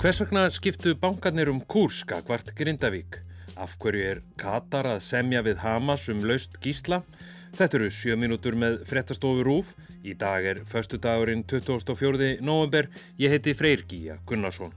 Hvers vegna skiptu bankarnir um Kúrska hvart Grindavík? Af hverju er Katar að semja við Hamas um laust gísla? Þetta eru sjö mínútur með frettastofu Rúf. Í dag er förstu dagurinn 24. november. Ég heiti Freyr Gíja Gunnarsson.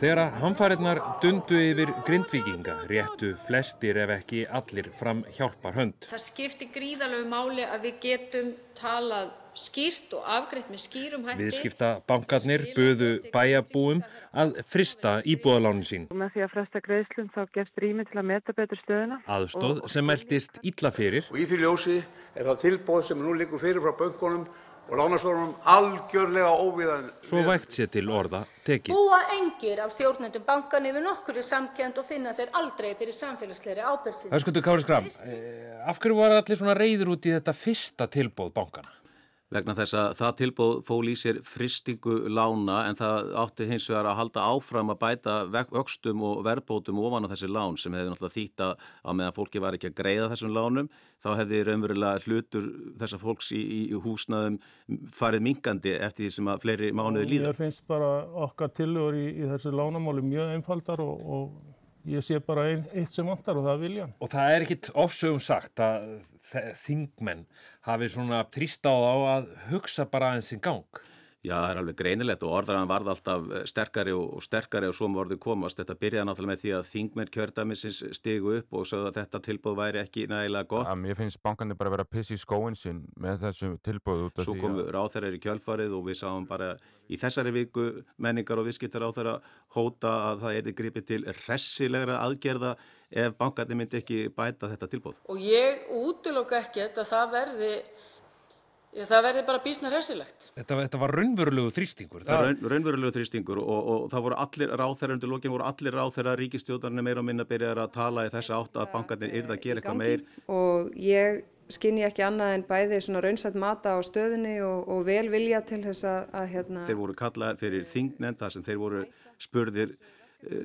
Þegar að hamfæriðnar dundu yfir grindvikinga réttu flestir ef ekki allir fram hjálpar hönd. Það skiptir gríðalög máli að við getum talað skýrt og afgreitt með skýrum hætti. Viðskipta bankarnir buðu bæjabúum að frista íbúðalánin sín. Með því að fresta greiðslum þá gefst rými til að meta betur stöðuna. Aðstóð sem meldist illa fyrir. Og í því ljósi er það tilbóð sem nú liggur fyrir frá bönkunum og lánastofnunum algjörlega óviðan. Svo vægt sé til orða tekið. Búa engir af stjórnendum bankan yfir nokkurri samkend og finna þeir aldrei fyrir samfélagslegri ábyrgsin. Höskuldur Kári Skram, eh, af hverju var allir svona reyður út í þetta fyrsta tilbóð bankana? Vegna þess að það tilbóð fól í sér fristingu lána en það átti hins vegar að halda áfram að bæta vöxtum og verðbótum ofan á þessi lán sem hefði náttúrulega þýtt að meðan fólki var ekki að greiða þessum lánum þá hefði raunverulega hlutur þessar fólks í, í húsnaðum farið mingandi eftir því sem að fleiri mánuði líða. Mér finnst bara okkar tilur í, í þessu lánamáli mjög einfaldar og, og ég sé bara ein, eitt sem vantar og það er viljan. Og það er ekkit ofsögum sagt að þingmenn hafi svona trýst á að hugsa bara aðeins í gang. Já, það er alveg greinilegt og orðaran varð alltaf sterkari og sterkari og svo morði komast. Þetta byrjaði náttúrulega með því að þingmenn kjördamisins stigu upp og sögðu að þetta tilbúð væri ekki nægilega gott. Mér finnst bankanir bara að vera piss í skóin sinn með þessu tilbúð út af því að... Svo komu ráþærar í kjölfarið og við sáum bara í þessari viku menningar og viðskiptar ráþæra hóta að það erði gripið til ressilegra aðgerða ef bankanir myndi ekki bæta þetta tilbúð. Og ég útlokk ekki að það verði Það verði bara bísna resilegt. Þetta, þetta var raunverulegu þrýstingur. Það var raunverulegu þrýstingur og, og það voru allir ráþæra undir lókin, voru allir ráþæra ríkistjóðarnir meira og minna byrjaði að tala í þessa átt að bankarnir yrða að gera eitthvað meir. Og ég skinn ég ekki annað en bæði svona raunsætt mata á stöðunni og, og vel vilja til þess að, að hérna... Þeir voru kallaðir fyrir þingnend þar sem þeir voru spurðir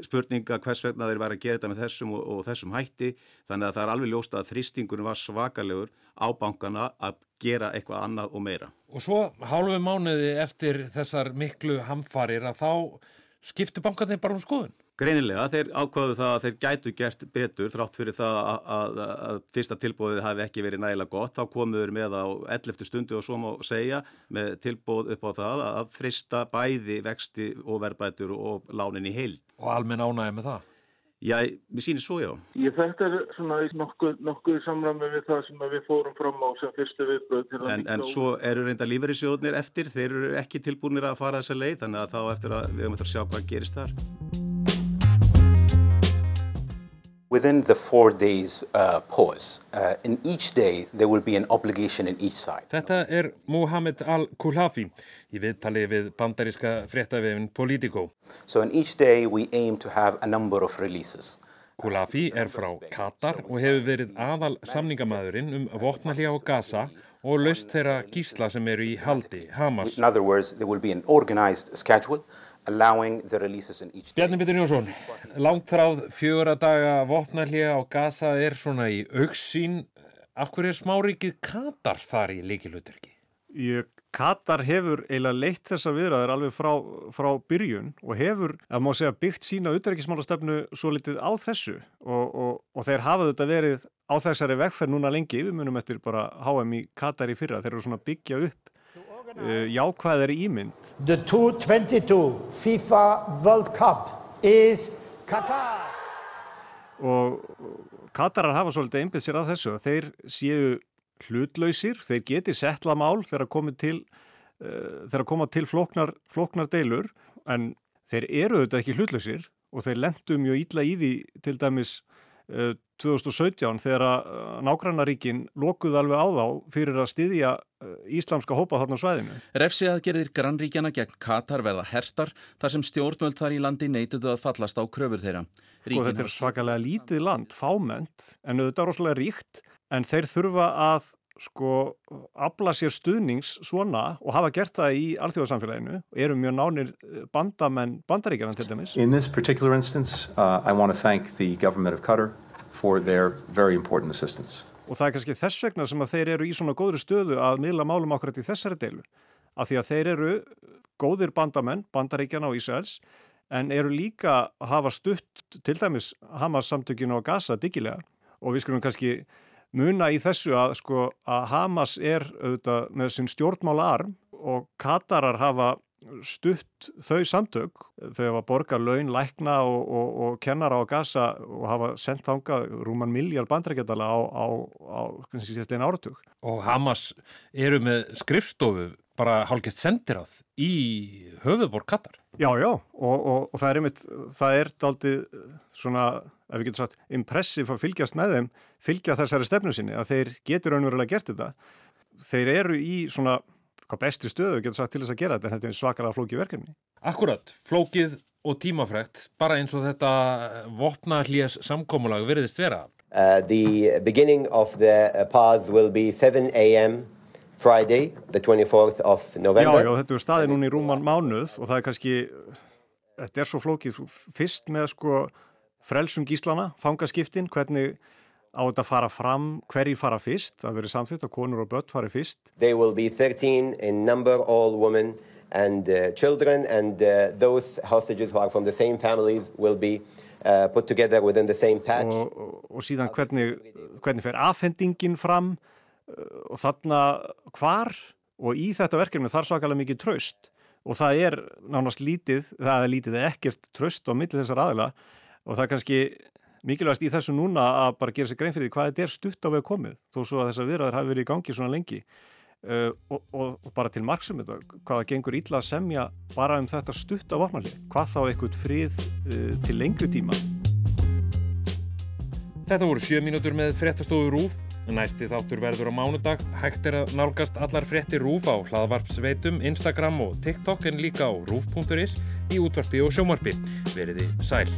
spurninga hvers vegna þeir væri að gera þetta með þessum og, og þessum hætti þannig að það er alveg ljósta að þrýstingunum var svakalegur á bankana að gera eitthvað annað og meira. Og svo hálfu mánuði eftir þessar miklu hamfarir að þá skiptu bankarnir bara um skoðun? Greinilega, þeir ákvaðu það að þeir gætu gert betur þrátt fyrir það að, að, að fyrsta tilbóðið hafi ekki verið nægilega gott. Þá komuður með á 11. stundu og svo má segja með tilbóð upp á það að frista bæði vexti og verðbætur og lánin í heil. Og almenn ánæði með það? Já, við sýnum svo já. Ég þetta er svona nokkuð, nokkuð samræmi við það sem við fórum fram á sem fyrstu viðbröð. En, en svo eru reynda lífeyrisjóðnir eftir, þeir eru ekki tilbúinir að fara þessa leið þannig að þá eftir að við höfum eftir að sjá hvað gerist þar. Within the four days uh, pause, uh, in each day there will be an obligation in each side. Þetta er Mohamed Al-Khulafi í viðtali við bandaríska fréttavefin Politico. So in each day we aim to have a number of releases. Khulafi er frá Katar og hefur verið aðal samningamæðurinn um vopnalíja á Gaza og löst þeirra gísla sem eru í haldi Hamas. In other words, there will be an organized schedule Bjarni Bitur Jónsson, langt fráð fjögur að daga vopnarlega á Gaza er svona í auksín. Af hverju er smáríkið Katar þar í líkilutverki? Katar hefur eiginlega leitt þessa viðræðir alveg frá, frá byrjun og hefur, að má segja, byggt sína utverkismálastefnu svo litið á þessu og, og, og þeir hafa þetta verið á þessari vegferð núna lengi, við munum eftir bara HM í Katar í fyrra, þeir eru svona byggja upp uh, jákvæðari ímynd. The 2022 FIFA World Cup is Qatar. Og Katarar hafa svolítið einbið sér að þessu að þeir séu hlutlausir, þeir geti settla mál þegar komið til, uh, þegar koma til floknar, floknar deilur en þeir eru auðvitað ekki hlutlausir og þeir lendu mjög ítla í því til dæmis 2017 þegar að nágrannaríkin lokuð alveg á þá fyrir að styðja eh, íslamska hópa þarna svæðinu. Refsi aðgerðir grannríkjana gegn Katar verða hertar þar sem stjórnvöld þar í landi neituðu að fallast á kröfur þeirra. Ríkin og þetta er svakalega lítið land, fáment, en auðvitað rosalega ríkt, en þeir þurfa að sko afla sér stuðnings svona og hafa gert það í alþjóðarsamfélaginu og eru mjög nánir eh, bandamenn bandaríkjana til dæmis. In this particular instance, uh, I want to thank the government of Qatar for their very important assistance. Og það er kannski þess vegna sem að þeir eru í svona góðri stöðu að miðla málum ákvæmt í þessari deilu. Af því að þeir eru góðir bandamenn, bandaríkjana og Ísraels, en eru líka að hafa stutt til dæmis Hamas samtökinu á Gaza diggilega. Og við skulum kannski muna í þessu að, sko, að Hamas er auðvitað með sinn stjórnmála arm og Katarar hafa stutt þau samtök, þau hafa borgar laun, lækna og, og, og kennara á gasa og hafa sendt þanga rúman miljard bandrækjadala á, á, á síðan áratug. Og Hamas eru með skrifstofu bara hálfgett sendiráð í höfuðborg Katar. Já, já, og, og það er einmitt, það er aldrei svona, ef við getum sagt, impressif að fylgjast með þeim, fylgja þessari stefnu sinni, að þeir getur raunverulega gert þetta. Þeir eru í svona hvað bestri stöðu getur sagt til þess að gera þetta en þetta er svakalega flókið verkefni. Akkurat, flókið og tímafrækt bara eins og þetta vopna hlýjas samkómulag veriðist vera. Uh, the beginning of the uh, pause will be 7 a.m. Friday, the 24th of November. Já, já, þetta er staðið núna í rúman mánuð og það er kannski, þetta er svo flókið, fyrst með sko frelsum gíslana, fangaskiptin, hvernig á þetta að fara fram, hverji fara fyrst, það verið samþitt að konur og börn fari fyrst. They will be 13 in number, all women and uh, children and uh, those hostages who are from the same families will be uh, put together within the same patch. Og, og, síðan hvernig, hvernig fer afhendingin fram og þarna hvar og í þetta verkefni þar svakalega mikið tröst og það er nánast lítið, það er lítið ekkert tröst á milli þessar aðila. Og það er kannski mikilvægast í þessu núna að bara gera sér grein fyrir hvað þetta er stutt á veg komið þó svo að þessar viðræður hafi verið í gangi svona lengi. Uh, og, og, og bara til marksum þetta, hvaða gengur illa að semja bara um þetta stutt á vopnarli hvað þá eitthvað frið uh, til lengri tíma? Þetta voru sjö mínútur með fréttastofu Rúf Næsti þáttur verður á mánudag, hægt er að nálgast allar frétti Rúf á hlaðvarpsveitum, Instagram og TikTok en líka á rúf.is í útvarpi og sjómarpi. Veriði sæl.